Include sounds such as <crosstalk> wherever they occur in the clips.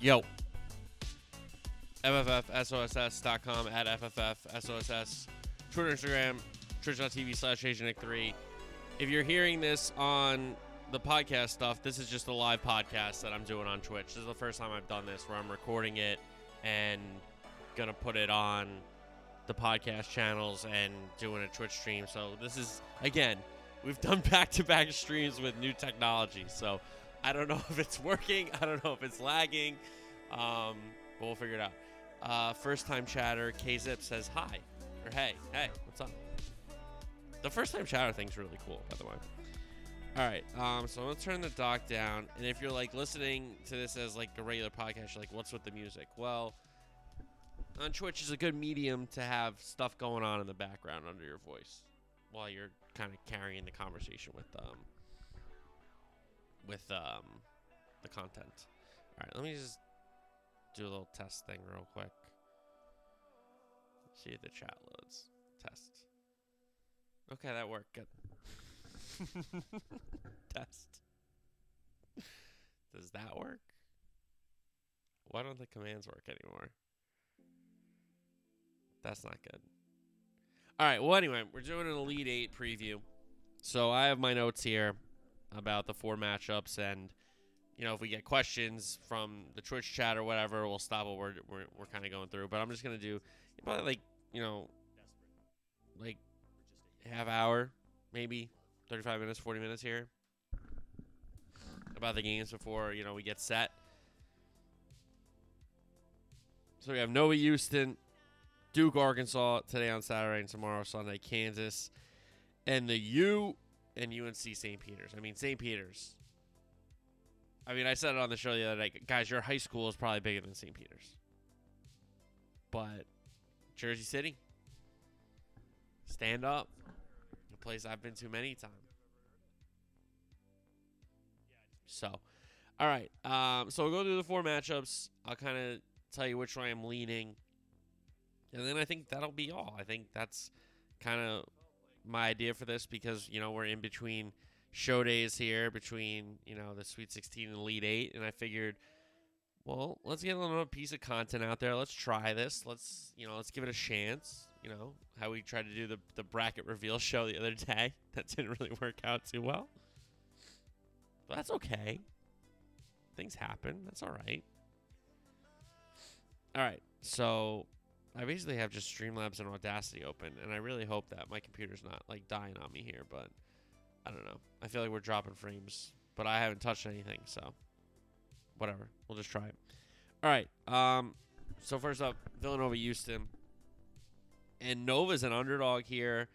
Yo. FFFSOSS.com at FFFSOSS. Twitter, Instagram, twitch.tv slash AsianNick3. If you're hearing this on the podcast stuff, this is just a live podcast that I'm doing on Twitch. This is the first time I've done this where I'm recording it and gonna put it on the podcast channels and doing a Twitch stream. So this is again, we've done <laughs> back-to-back streams with new technology. So I don't know <laughs> if it's working. I don't know if it's lagging. Um, but we'll figure it out. Uh, first time chatter, KZip says hi. Or hey, hey, what's up? The first time chatter thing's really cool, by the way. All right, um, so I'm gonna turn the dock down, and if you're like listening to this as like a regular podcast, you're like, "What's with the music?" Well, on Twitch is a good medium to have stuff going on in the background under your voice while you're kind of carrying the conversation with um with um the content. All right, let me just do a little test thing real quick. See if the chat loads. Test. Okay, that worked. Good. <laughs> Test. Does that work? Why don't the commands work anymore? That's not good. All right. Well, anyway, we're doing an Elite Eight preview. So I have my notes here about the four matchups, and you know, if we get questions from the Twitch chat or whatever, we'll stop what we're we're, we're kind of going through. But I'm just gonna do probably like you know, like half hour, maybe 35 minutes, 40 minutes here about the games before you know we get set. So we have Nova Houston, Duke Arkansas today on Saturday and tomorrow Sunday Kansas, and the U and UNC St. Peter's. I mean St. Peter's. I mean I said it on the show the other night. guys. Your high school is probably bigger than St. Peter's, but Jersey City, stand up, a place I've been to many times. So, all right. Um, so we'll go through the four matchups. I'll kind of tell you which way I'm leaning, and then I think that'll be all. I think that's kind of my idea for this because you know we're in between show days here, between you know the Sweet 16 and Elite Eight, and I figured. Well, let's get a little piece of content out there. Let's try this. Let's, you know, let's give it a chance. You know, how we tried to do the, the bracket reveal show the other day. <laughs> That didn't really work out too well. But that's okay. Things happen. That's all right. All right. So I basically have just Streamlabs and Audacity open, and I really hope that my computer's not like dying on me here, but I don't know. I feel like we're dropping frames, but I haven't touched anything, so whatever. We'll just try it. All right. Um so first up, Villanova Houston. And Nova's an underdog here,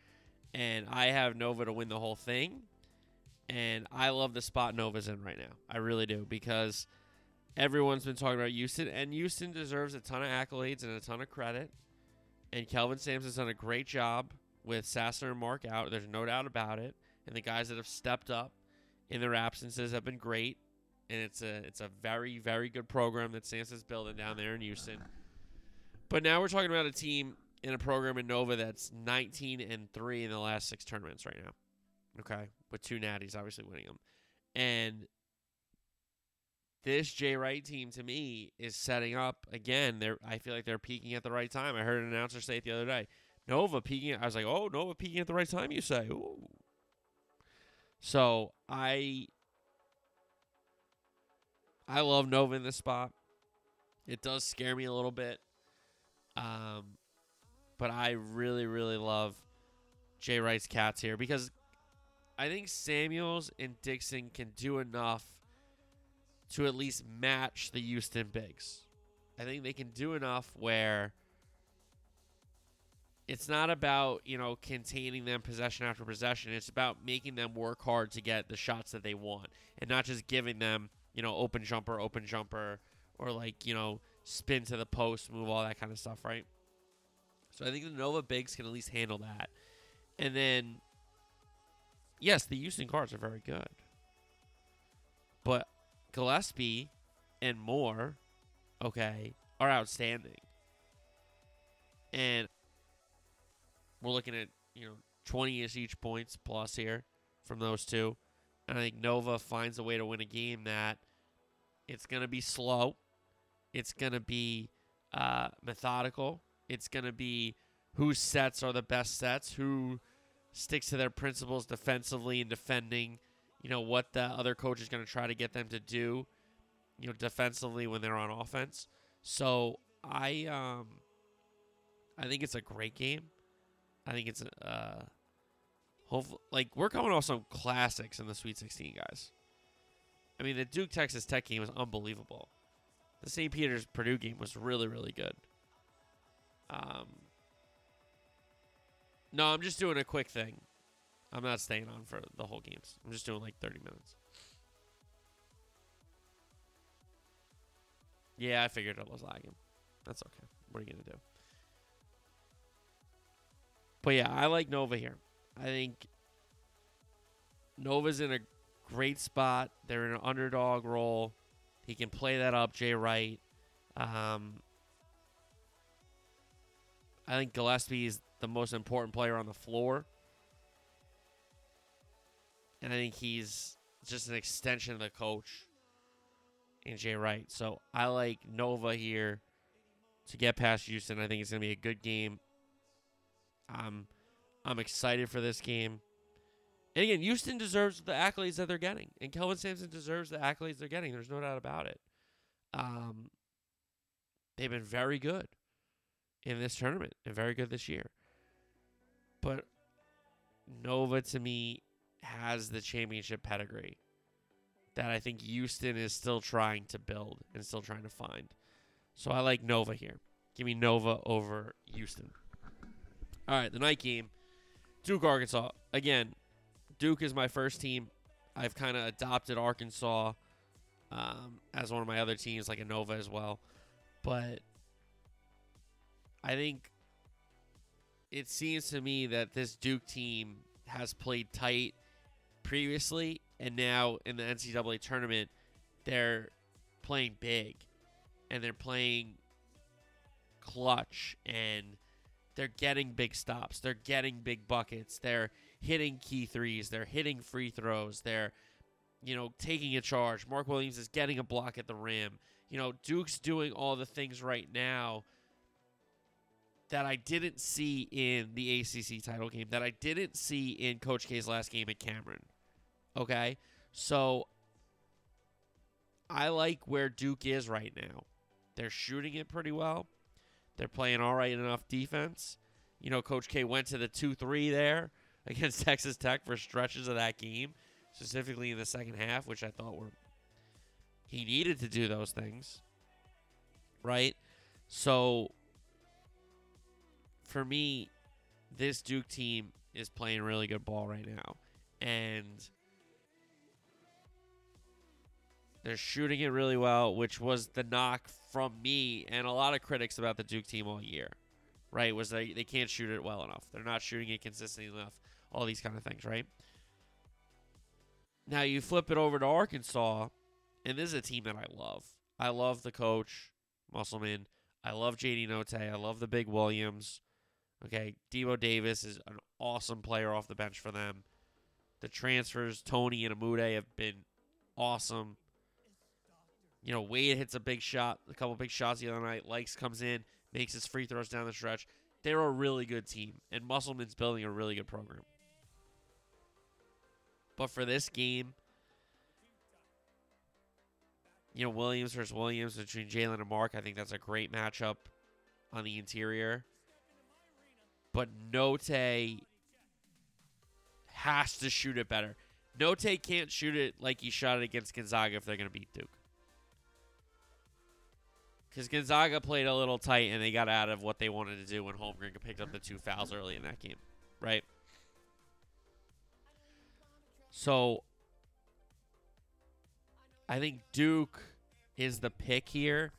and I have Nova to win the whole thing and I love the spot Nova's in right now. I really do because everyone's been talking about Houston, and Houston deserves a ton of accolades and a ton of credit. And Kelvin Sampson's done a great job with Sasser and Mark out. There's no doubt about it. And the guys that have stepped up in their absences have been great. And it's a it's a very very good program that Sampson's building down there in Houston. But now we're talking about a team in a program in Nova that's 19 and three in the last six tournaments right now. Okay, with two natties, obviously winning them, and this Jay Wright team to me is setting up again. They're I feel like they're peaking at the right time. I heard an announcer say it the other day. Nova peaking. I was like, oh, Nova peaking at the right time. You say, ooh. So I I love Nova in this spot. It does scare me a little bit, um, but I really really love Jay Wright's cats here because I think Samuels and Dixon can do enough to at least match the Houston Bigs. I think they can do enough where it's not about, you know, containing them possession after possession. It's about making them work hard to get the shots that they want and not just giving them, you know, open jumper, open jumper, or like, you know, spin to the post, move, all that kind of stuff, right? So I think the Nova Bigs can at least handle that. And then yes, the Houston Cards are very good. But Gillespie and Moore, okay, are outstanding. And we're looking at, you know, 20 ish each points plus here from those two. And I think Nova finds a way to win a game that it's going to be slow. It's going to be uh, methodical. It's going to be whose sets are the best sets, who sticks to their principles defensively and defending, you know, what the other coach is going to try to get them to do, you know, defensively when they're on offense. So I um I think it's a great game. I think it's uh hopefully like we're coming off some classics in the Sweet 16, guys. I mean, the Duke Texas Tech game was unbelievable. The St. Peter's Purdue game was really really good. Um No, I'm just doing a quick thing. I'm not staying on for the whole games. I'm just doing like 30 minutes. Yeah, I figured it was lagging. That's okay. What are you going to do? But yeah, I like Nova here. I think Nova's in a great spot. They're in an underdog role. He can play that up, Jay Wright. Um, I think Gillespie is the most important player on the floor. And I think he's just an extension of the coach and Jay Wright. So I like Nova here to get past Houston. I think it's going to be a good game. I'm I'm excited for this game. And again, Houston deserves the accolades that they're getting, and Kelvin Sampson deserves the accolades they're getting. There's no doubt about it. Um, they've been very good in this tournament and very good this year. But Nova to me has the championship pedigree that I think Houston is still trying to build and still trying to find. So I like Nova here. Give me Nova over Houston. All right, the night game. Duke, Arkansas. Again, Duke is my first team. I've kind of adopted Arkansas um, as one of my other teams, like a Nova as well. But I think it seems to me that this Duke team has played tight previously, and now in the NCAA tournament, they're playing big and they're playing clutch and they're getting big stops. They're getting big buckets. They're hitting key threes. They're hitting free throws. They're, you know, taking a charge. Mark Williams is getting a block at the rim. You know, Duke's doing all the things right now that I didn't see in the ACC title game, that I didn't see in Coach K's last game at Cameron. Okay? So I like where Duke is right now. They're shooting it pretty well. They're playing all right enough defense. You know, Coach K went to the 2 3 there <laughs> against Texas Tech for stretches of that game, specifically in the second half, which I thought were. He needed to do those things. Right? So, for me, this Duke team is playing really good ball right now. And they're shooting it really well, which was the knock from me and a lot of critics about the Duke team all year, right? Was they, they can't shoot it well enough. They're not shooting it consistently enough. All these kind of things, right? Now you flip it over to Arkansas, and this is a team that I love. I love the coach, Musselman. I love JD Notae. I love the big Williams. Okay, Devo Davis is an awesome player off the bench for them. The transfers, Toney and Umude, have been awesome. You know, Wade hits a big shot, a couple big shots the other night. Lykes comes in, makes his free throws down the stretch. They're a really good team, and Musselman's building a really good program. But for this game, you know, Williams versus Williams between Jalen and Mark, I think that's a great matchup on the interior. But Notae has to shoot it better. Notae can't shoot it like he shot it against Gonzaga if they're going to beat Duke. Because Gonzaga played a little tight and they got out of what they wanted to do when Holmgren picked up the two fouls early in that game, right? So I think Duke is the pick here.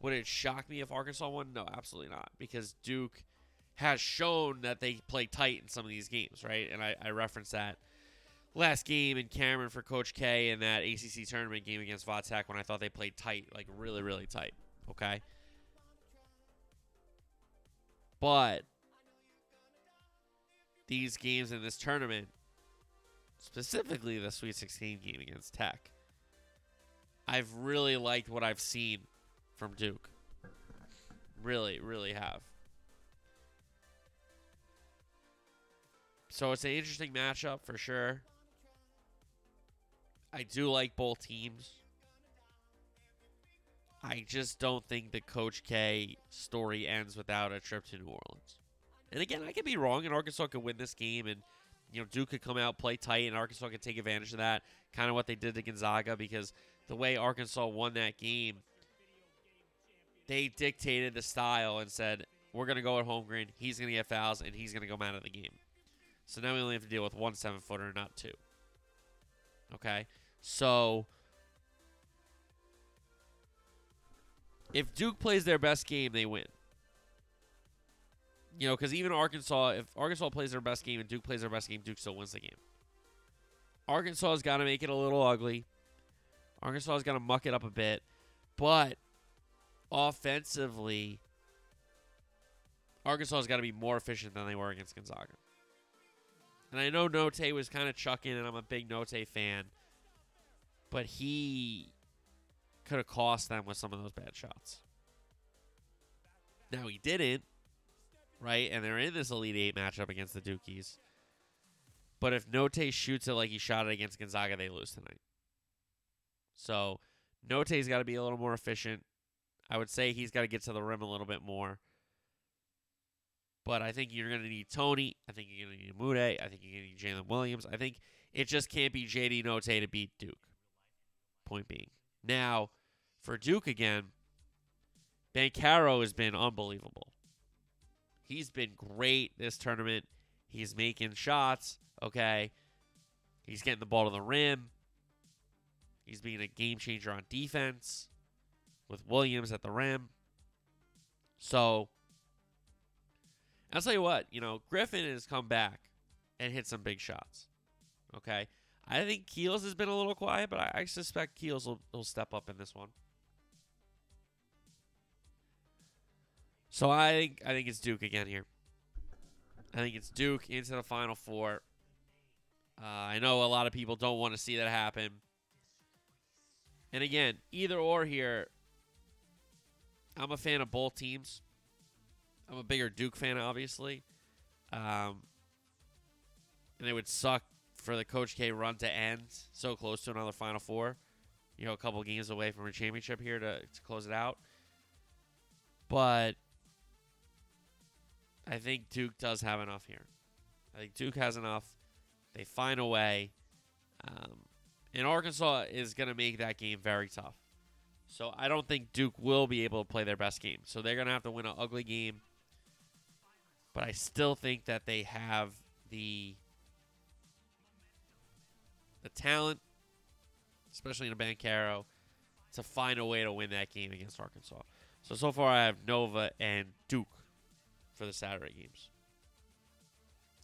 Would it shock me if Arkansas won? No, absolutely not. Because Duke has shown that they play tight in some of these games, right? And I, I referenced that last game in Cameron for Coach K in that ACC tournament game against Vatech when I thought they played tight, like really, really tight. Okay. But these games in this tournament, specifically the Sweet 16 game against Tech, I've really liked what I've seen from Duke. Really, really have. So it's an interesting matchup for sure. I do like both teams. I just don't think the Coach K story ends without a trip to New Orleans. And again, I could be wrong, and Arkansas could win this game, and you know Duke could come out play tight, and Arkansas could take advantage of that. Kind of what they did to Gonzaga, because the way Arkansas won that game, they dictated the style and said, "We're going to go at Holmgren. He's going to get fouls, and he's going to go man of the game." So now we only have to deal with one seven footer, not two. Okay, so if Duke plays their best game, they win. You know, because even Arkansas, if Arkansas plays their best game and Duke plays their best game, Duke still wins the game. Arkansas has got to make it a little ugly. Arkansas has got to muck it up a bit, but offensively, Arkansas has got to be more efficient than they were against Gonzaga. And I know Notae was kind of chucking, and I'm a big Notae fan, but he could have cost them with some of those bad shots. Now he didn't, right? And they're in this Elite Eight matchup against the Dukies. But if Notae shoots it like he shot it against Gonzaga, they lose tonight. So Notae's got to be a little more efficient. I would say he's got to get to the rim a little bit more. But I think you're going to need Toney. I think you're going to need Mude. I think you're going to need Jalen Williams. I think it just can't be JD Notae to beat Duke. Point being. Now, for Duke again, Banchero has been unbelievable. He's been great this tournament. He's making shots, okay? He's getting the ball to the rim. He's being a game changer on defense with Williams at the rim. So, I'll tell you what, you know, Griffin has come back and hit some big shots. Okay. I think Keels has been a little quiet, but I, I suspect Keels will, will step up in this one. So I think I think it's Duke again here. I think it's Duke into the Final Four. Uh, I know a lot of people don't want to see that happen. And again, either or here. I'm a fan of both teams. I'm a bigger Duke fan, obviously. Um, and it would suck for the Coach K run to end so close to another Final Four. You know, a couple games away from a championship here to, to close it out. But I think Duke does have enough here. I think Duke has enough. They find a way. Um, and Arkansas is going to make that game very tough. So I don't think Duke will be able to play their best game. So they're going to have to win an ugly game. But I still think that they have the the talent, especially in a Banchero, to find a way to win that game against Arkansas. So so far I have Nova and Duke for the Saturday games.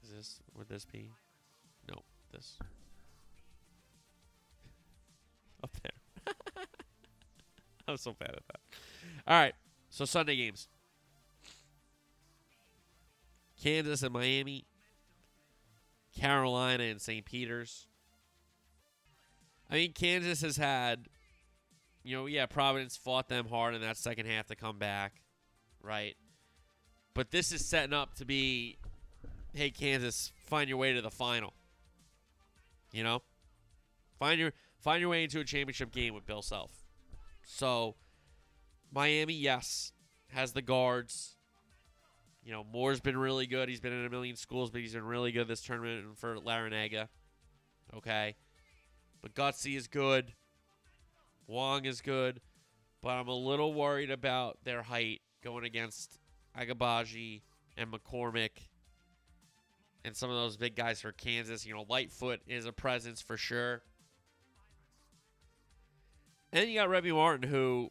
Is this would this be? No, this <laughs> up there. <laughs> I'm so bad at that. All right, so Sunday games. Kansas and Miami. Carolina and St. Peter's. I mean, Kansas has had, you know, yeah, Providence fought them hard in that second half to come back, right? But this is setting up to be, hey, Kansas, find your way to the final. You know, find your find your way into a championship game with Bill Self. So, Miami, yes, has the guards. You know, Moore's been really good. He's been in a million schools, but he's been really good this tournament for Larranaga. Okay. But Gutsy is good. Wong is good. But I'm a little worried about their height going against Agbaji and McCormack and some of those big guys for Kansas. You know, Lightfoot is a presence for sure. And you got Remy Martin, who,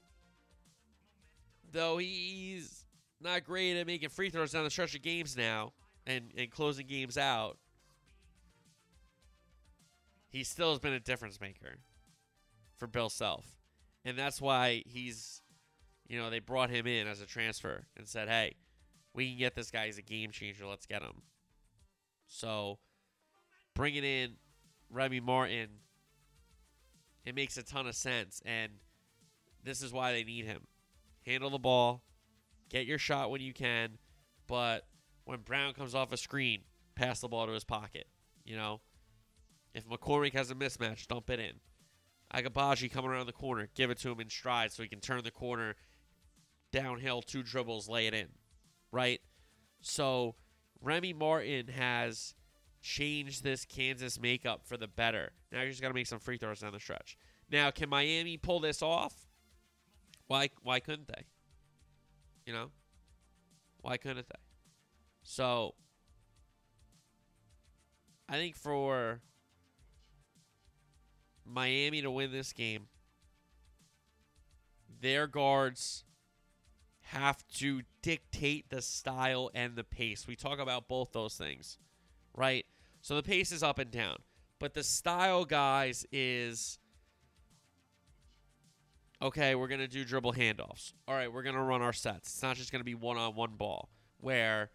though he's not great at making free throws down the stretch of games now and, and closing games out, he still has been a difference maker for Bill Self. And that's why he's, you know, they brought him in as a transfer and said, hey, we can get this guy. He's a game changer. Let's get him. So bringing in Remy Martin, it makes a ton of sense. And this is why they need him. handle the ball, get your shot when you can, but when Braun comes off a screen, pass the ball to his pocket. You know, if McCormack has a mismatch, dump it in. Agbaji coming around the corner, give it to him in stride so he can turn the corner downhill, two dribbles, lay it in. Right? So Remy Martin has changed this Kansas makeup for the better. Now you just got to make some free throws down the stretch. Now, can Miami pull this off? Why why couldn't they? You know? Why couldn't they? So I think for Miami to win this game, their guards have to dictate the style and the pace. We talk about both those things, right? So the pace is up and down, but the style, guys, is okay, we're going to do dribble handoffs. All right, we're going to run our sets. It's not just going to be one on one ball where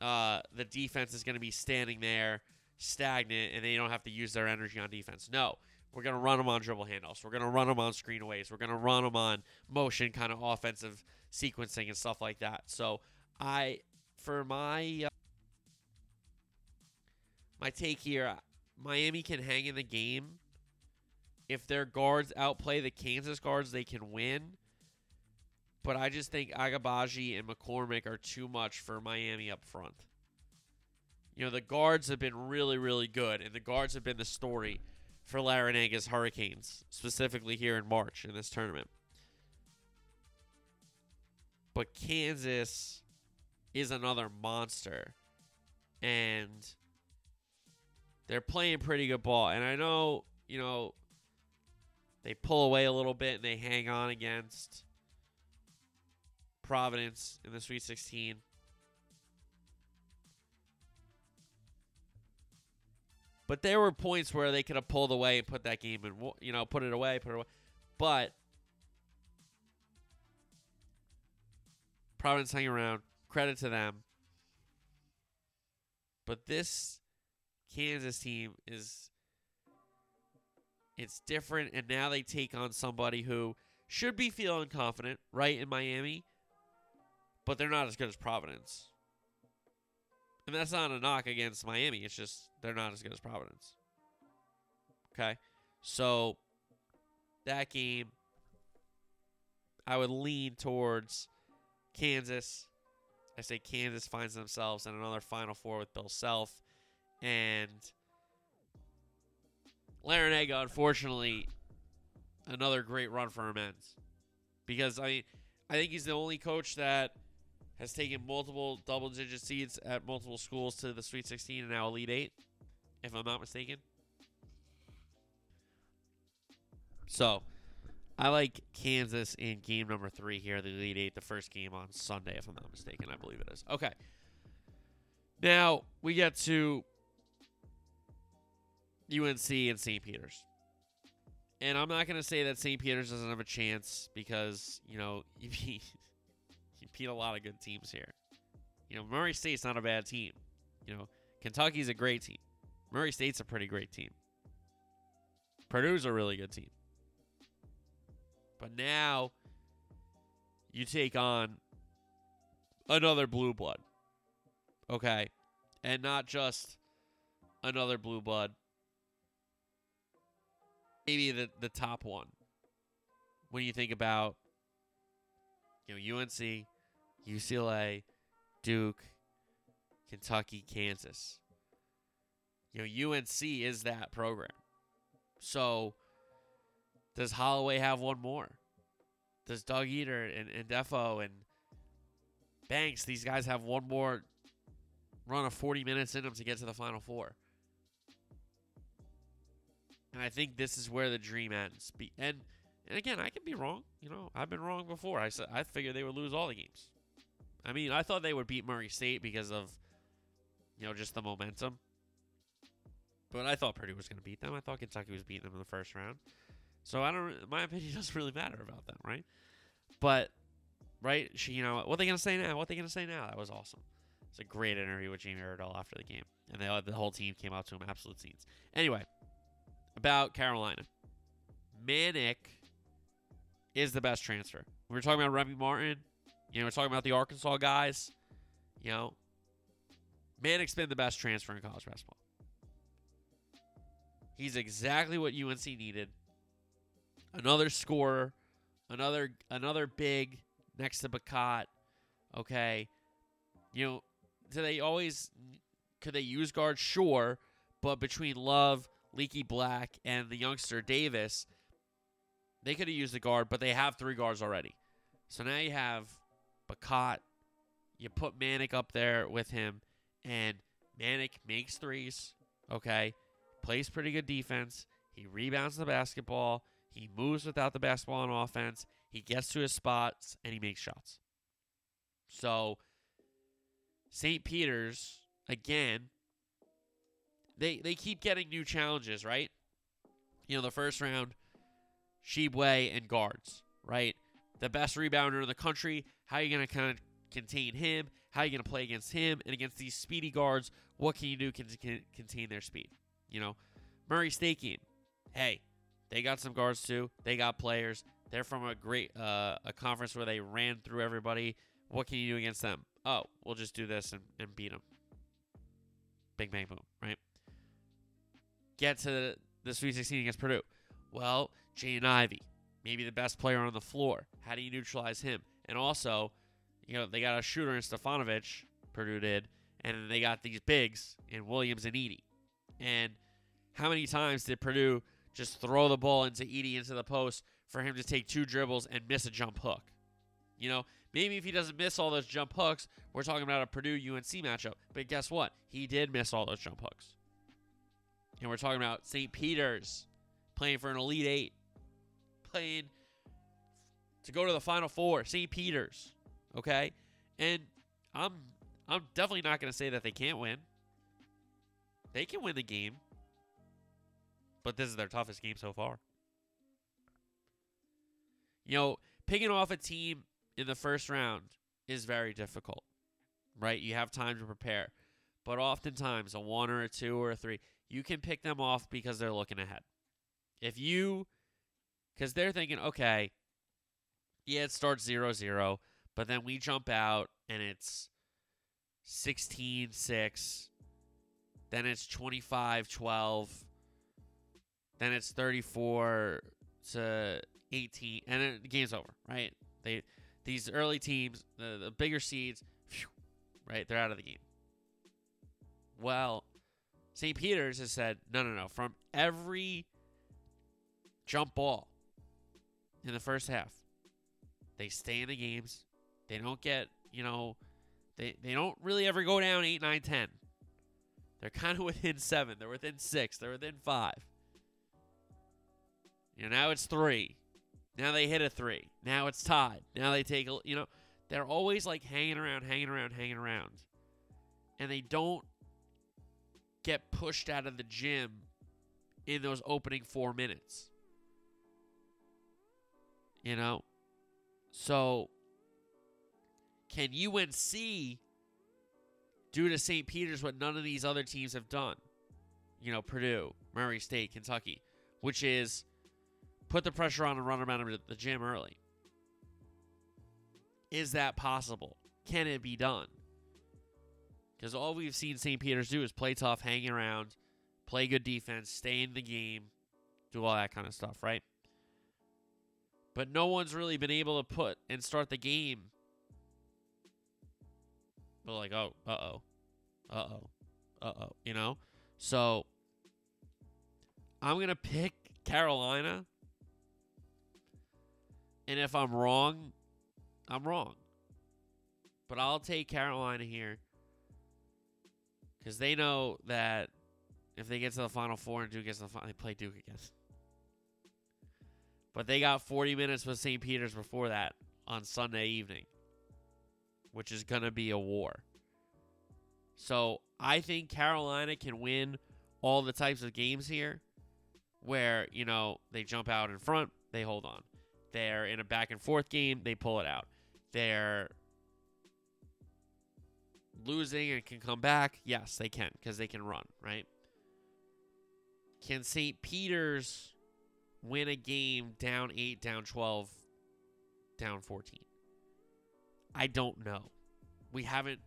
uh, the defense is going to be standing there stagnant and they don't have to use their energy on defense. No, we're going to run them on dribble handoffs. We're going to run them on screenaways. We're going to run them on motion kind of offensive sequencing and stuff like that. So I, for my uh, my take here, Miami can hang in the game. If their guards outplay the Kansas guards, they can win. But I just think Agbaji and McCormack are too much for Miami up front. You know, the guards have been really, really good, and the guards have been the story for Larranaga's Hurricanes, specifically here in March in this tournament. But Kansas is another monster. And they're playing pretty good ball. And I know, you know, they pull away a little bit and they hang on against Providence in the Sweet 16. But there were points where they could have pulled away and put that game and you know put it away, put it away. But Providence hang around. Credit to them. But this Kansas team is it's different and now they take on somebody who should be feeling confident, right, in Miami, but they're not as good as Providence. And that's not a knock against Miami. It's just they're not as good as Providence. Okay. So that game I would lean towards Kansas. I say Kansas finds themselves in another Final Four with Bill Self. And Larranaga, unfortunately, another great run for him ends. Because I mean, I think he's the only coach that has taken multiple double digit seeds at multiple schools to the Sweet 16 and now Elite 8, if I'm not mistaken. So, I like Kansas in game number three here, the Elite Eight, the first game on Sunday, if I'm not mistaken. I believe it is. Okay. Now, we get to UNC and St. Peter's. And I'm not going to say that St. Peter's doesn't have a chance because, you know, <laughs> you beat, you beat a lot of good teams here. You know, Murray State's not a bad team. You know, Kentucky's a great team. Murray State's a pretty great team. Purdue's a really good team. But now you take on another blue blood. Okay. And not just another blue blood, maybe the the top one when you think about you know UNC, UCLA, Duke, Kentucky, Kansas. You know UNC is that program. So does Holloway have one more? Does Doug Edert and, and Ndefo and Banks, these guys have one more run of 40 minutes in them to get to the Final Four? And I think this is where the dream ends. And and again, I can be wrong. You know, I've been wrong before. I said I figured they would lose all the games. I mean, I thought they would beat Murray State because of you know just the momentum. But I thought Purdue was going to beat them. I thought Kentucky was beating them in the first round. So I don't. My opinion <laughs> doesn't really matter about them, right? But right, she, you know, what they going to say now? What they going to say now? That was awesome. It's a great interview with Jamie Erdahl after the game, and they, the whole team came out to him absolute scenes. Anyway, about Carolina. Manek is the best transfer. We were talking about Remy Martin. You know, we're talking about the Arkansas guys. You know, Manek's been the best transfer in college basketball. He's exactly what UNC needed. Another scorer, another another big next to Bacot. Okay. You know, do they always could they use guard? Sure, but between Love, Leaky Black, and the youngster Davis, they could have used the guard, but they have three guards already. So now you have Bacot. You put Manek up there with him, and Manek makes threes. Okay, plays pretty good defense. He rebounds the basketball. He moves without the basketball on offense. He gets to his spots and he makes shots. So St. Peter's again they they keep getting new challenges, right? You know, the first round Tshiebwe and guards, right? The best rebounder in the country. How are you going to kind of contain him? How are you going to play against him and against these speedy guards? What can you do to contain their speed? You know, Murray game. Hey, they got some guards too. They got players. They're from a great uh, a conference where they ran through everybody. What can you do against them? Oh, we'll just do this and, and beat them. Big bang boom, right? Get to the, the Sweet 16 against Purdue. Well, Jaden Ivey, maybe the best player on the floor. How do you neutralize him? And also, you know, they got a shooter in Stefanovic, Purdue did, and they got these bigs in Williams and Edey. And how many times did Purdue just throw the ball into Edey into the post for him to take two dribbles and miss a jump hook? You know, maybe if he doesn't miss all those jump hooks, we're talking about a Purdue UNC matchup. But guess what? He did miss all those jump hooks. And we're talking about St. Peter's playing for an Elite Eight, playing to go to the Final Four. St. Peter's, okay, and I'm I'm definitely not going to say that they can't win. They can win the game, but this is their toughest game so far. You know, picking off a team in the first round is very difficult, right? You have time to prepare. But oftentimes, a one or a two or a three, you can pick them off because they're looking ahead. If you, because they're thinking, okay, yeah, it starts 0 0, but then we jump out and it's 16 6, then it's 25 12, then it's 34 to 18, and then the game's over, right? They These early teams, the, the bigger seeds, phew, right, they're out of the game. Well, St. Peter's has said, no, no, no. From every jump ball in the first half, they stay in the games. They don't get, you know, they, they don't really ever go down 8, 9, 10. They're kind of within 7. They're within 6. They're within 5. You know, now it's 3. Now they hit a 3. Now it's tied. Now they take, a, you know, they're always like hanging around, hanging around, hanging around. And they don't get pushed out of the gym in those opening four minutes. You know? So, can UNC do to St. Peter's what none of these other teams have done? You know, Purdue, Murray State, Kentucky, which is put the pressure on and run out of the gym early. Is that possible? Can it be done? Because all we've seen St. Peter's do is play tough, hang around, play good defense, stay in the game, do all that kind of stuff, right? But no one's really been able to put and start the game. But like, oh, uh oh, uh oh, uh oh, you know? So I'm going to pick Carolina. And if I'm wrong, I'm wrong. But I'll take Carolina here because they know that if they get to the Final Four and Duke gets to the final, they play Duke again. But they got 40 minutes with St. Peter's before that on Sunday evening, which is going to be a war. So I think Carolina can win all the types of games here where, you know, they jump out in front, they hold on. They're in a back and forth game, they pull it out. They're losing and can come back? Yes, they can because they can run, right? Can St. Peter's win a game down 8, down 12 down 14. I don't know. We haven't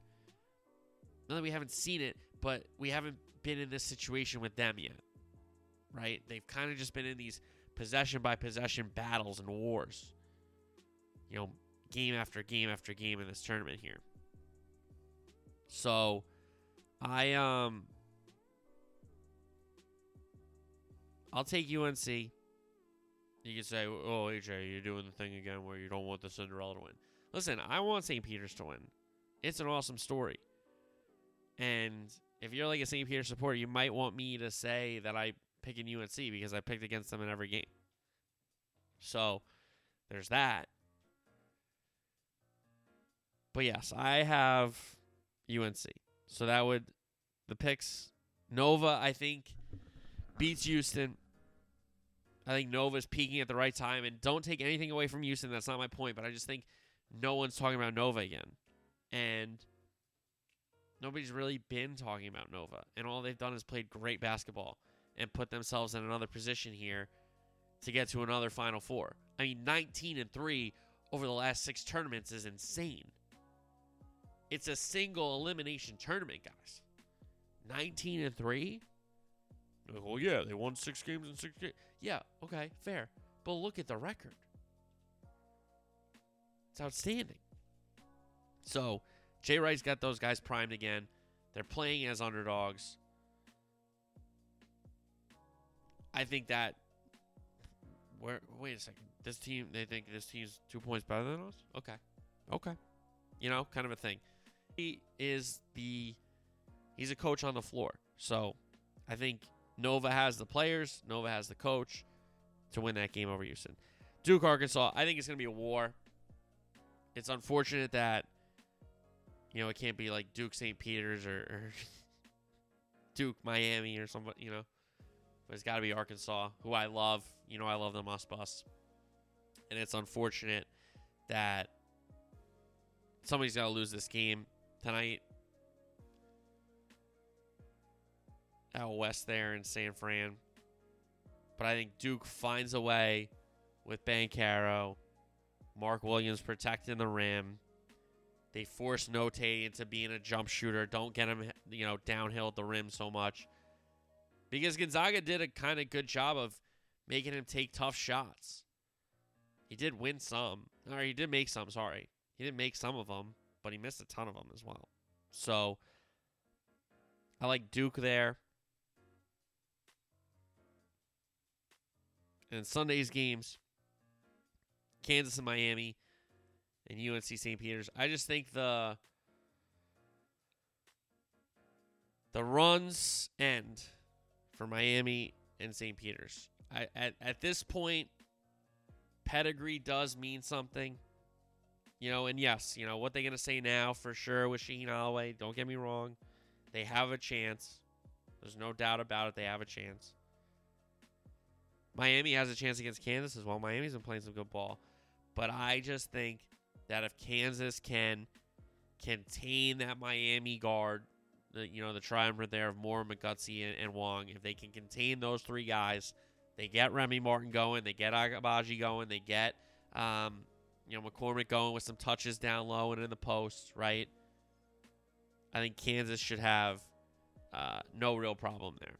not that we haven't seen it, but we haven't been in this situation with them yet. Right? They've kind of just been in these possession by possession battles and wars. You know, game after game after game in this tournament here. So, I um I'll take UNC. You can say, "Oh, AJ, you're doing the thing again where you don't want the Cinderella to win." Listen, I want St. Peter's to win. It's an awesome story. And if you're like a St. Peter's supporter, you might want me to say that I pick in UNC because I picked against them in every game. So, there's that. But yes, I have UNC. So that would the picks Nova I think beats Houston. I think Nova's peaking at the right time and don't take anything away from Houston, that's not my point, but I just think no one's talking about Nova again. And nobody's really been talking about Nova. And all they've done is played great basketball and put themselves in another position here to get to another Final Four. I mean, 19 and 3 over the last six tournaments is insane. It's a single elimination tournament, guys. 19 and 3? Oh, yeah, they won six games in six games. Yeah, okay, fair. But look at the record. It's outstanding. So, Jay Wright's got those guys primed again. They're playing as underdogs. I think that. Where? Wait a second. This team, they think this team's two points better than us. Okay, okay. You know, kind of a thing. He is the. He's a coach on the floor, so I think Nova has the players. Nova has the coach to win that game over Houston. Duke, Arkansas. I think it's going to be a war. It's unfortunate that you know it can't be like Duke, St. Peter's, or, or <laughs> Duke, Miami, or somebody. You know, but it's got to be Arkansas, who I love. You know, I love the Muss Bus, and it's unfortunate that somebody's got to lose this game tonight. Out west there in San Fran. But I think Duke finds a way with Banchero, Mark Williams protecting the rim. They force Notae into being a jump shooter. Don't get him, you know, downhill at the rim so much. Because Gonzaga did a kind of good job of making him take tough shots. He did win some. Or he did make some, sorry. He didn't make some of them, but he missed a ton of them as well. So I like Duke there. And Sunday's games, Kansas and Miami, and UNC St. Peter's. I just think the the runs end for Miami and St. Peter's. I, at at this point, pedigree does mean something. You know, and yes, you know, what they're going to say now for sure with Shaheen Holloway, don't get me wrong. They have a chance. There's no doubt about it. They have a chance. Miami has a chance against Kansas as well. Miami's been playing some good ball. But I just think that if Kansas can contain that Miami guard, the you know, the triumvirate there of Moore, McGusty, and, and Wong, if they can contain those three guys, they get Remy Martin going, they get Agbaji going, they get um, you know, McCormack going with some touches down low and in the post, right? I think Kansas should have uh, no real problem there.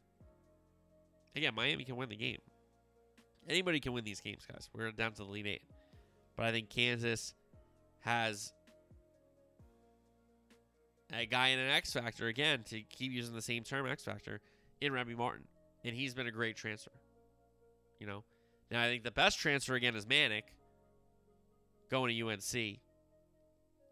Again, Miami can win the game. Anybody can win these games, guys. We're down to the lead eight. But I think Kansas has a guy in an X factor, again, to keep using the same term, X factor, in Remy Martin. And he's been a great transfer. You know? Now, I think the best transfer, again, is Manek going to UNC.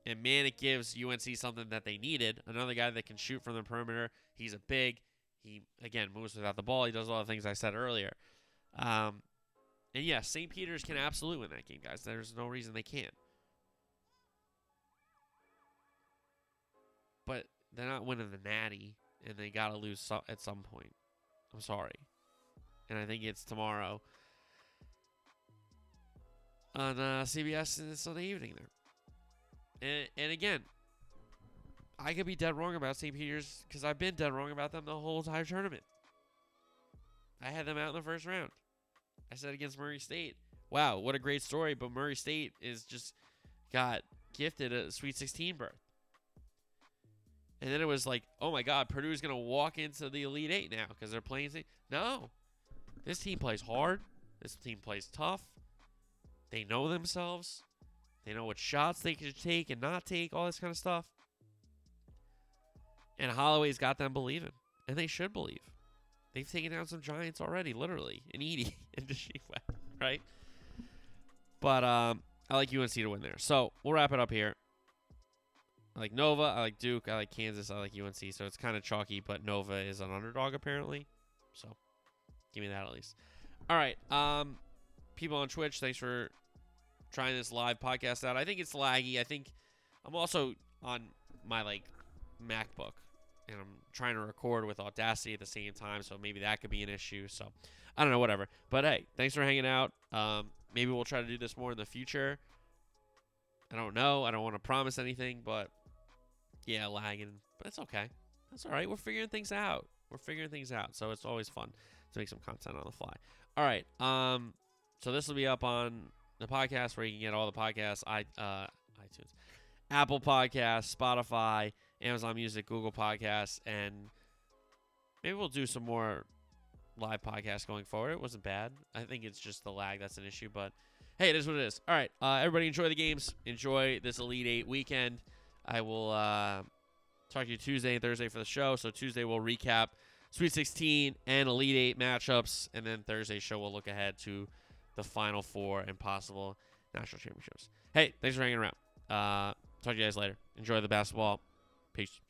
And Manek gives UNC something that they needed. Another guy that can shoot from the perimeter. He's a big. He again moves without the ball. He does all the things I said earlier. Um, and yes, St. Peter's can absolutely win that game, guys. There's no reason they can't. But they're not winning the Natty, and they got to lose so- at some point. I'm sorry. And I think it's tomorrow on uh, CBS Sunday evening there. And, and again, I could be dead wrong about St. Peter's because I've been dead wrong about them the whole entire tournament. I had them out in the first round. I said against Murray State, wow, what a great story. But Murray State is just got gifted a Sweet 16 berth. And then it was like, oh my God, Purdue is going to walk into the Elite Eight now because they're playing. No, this team plays hard. This team plays tough. They know themselves. They know what shots they can take and not take, all this kind of stuff. And Holloway's got them believing, and they should believe. They've taken down some giants already, literally, in Edey <laughs> and Deschique, right? But um, I like UNC to win there. So we'll wrap it up here. I like Nova. I like Duke. I like Kansas. I like UNC. So it's kind of chalky, but Nova is an underdog apparently. So give me that at least. All right. Um, people on Twitch, thanks for trying this live podcast out. I think it's laggy. I think I'm also on my like MacBook and I'm trying to record with Audacity at the same time, so maybe that could be an issue. So I don't know, whatever. But hey, thanks for hanging out. Um, maybe we'll try to do this more in the future. I don't know. I don't want to promise anything, but yeah, lagging, but it's okay. That's all right. We're figuring things out. We're figuring things out, so it's always fun to make some content on the fly. All right. Um, so this will be up on the podcast where you can get all the podcasts. I uh, iTunes, Apple Podcasts, Spotify, Amazon Music, Google Podcasts, and maybe we'll do some more live podcasts going forward. It wasn't bad. I think it's just the lag that's an issue, but hey, it is what it is. All right, uh, everybody, enjoy the games. Enjoy this Elite Eight weekend. I will uh, talk to you Tuesday and Thursday for the show. So Tuesday we'll recap Sweet 16 and Elite Eight matchups, and then Thursday show we'll look ahead to the Final Four and possible national championships. Hey, thanks for hanging around. Uh, talk to you guys later. Enjoy the basketball. Peace.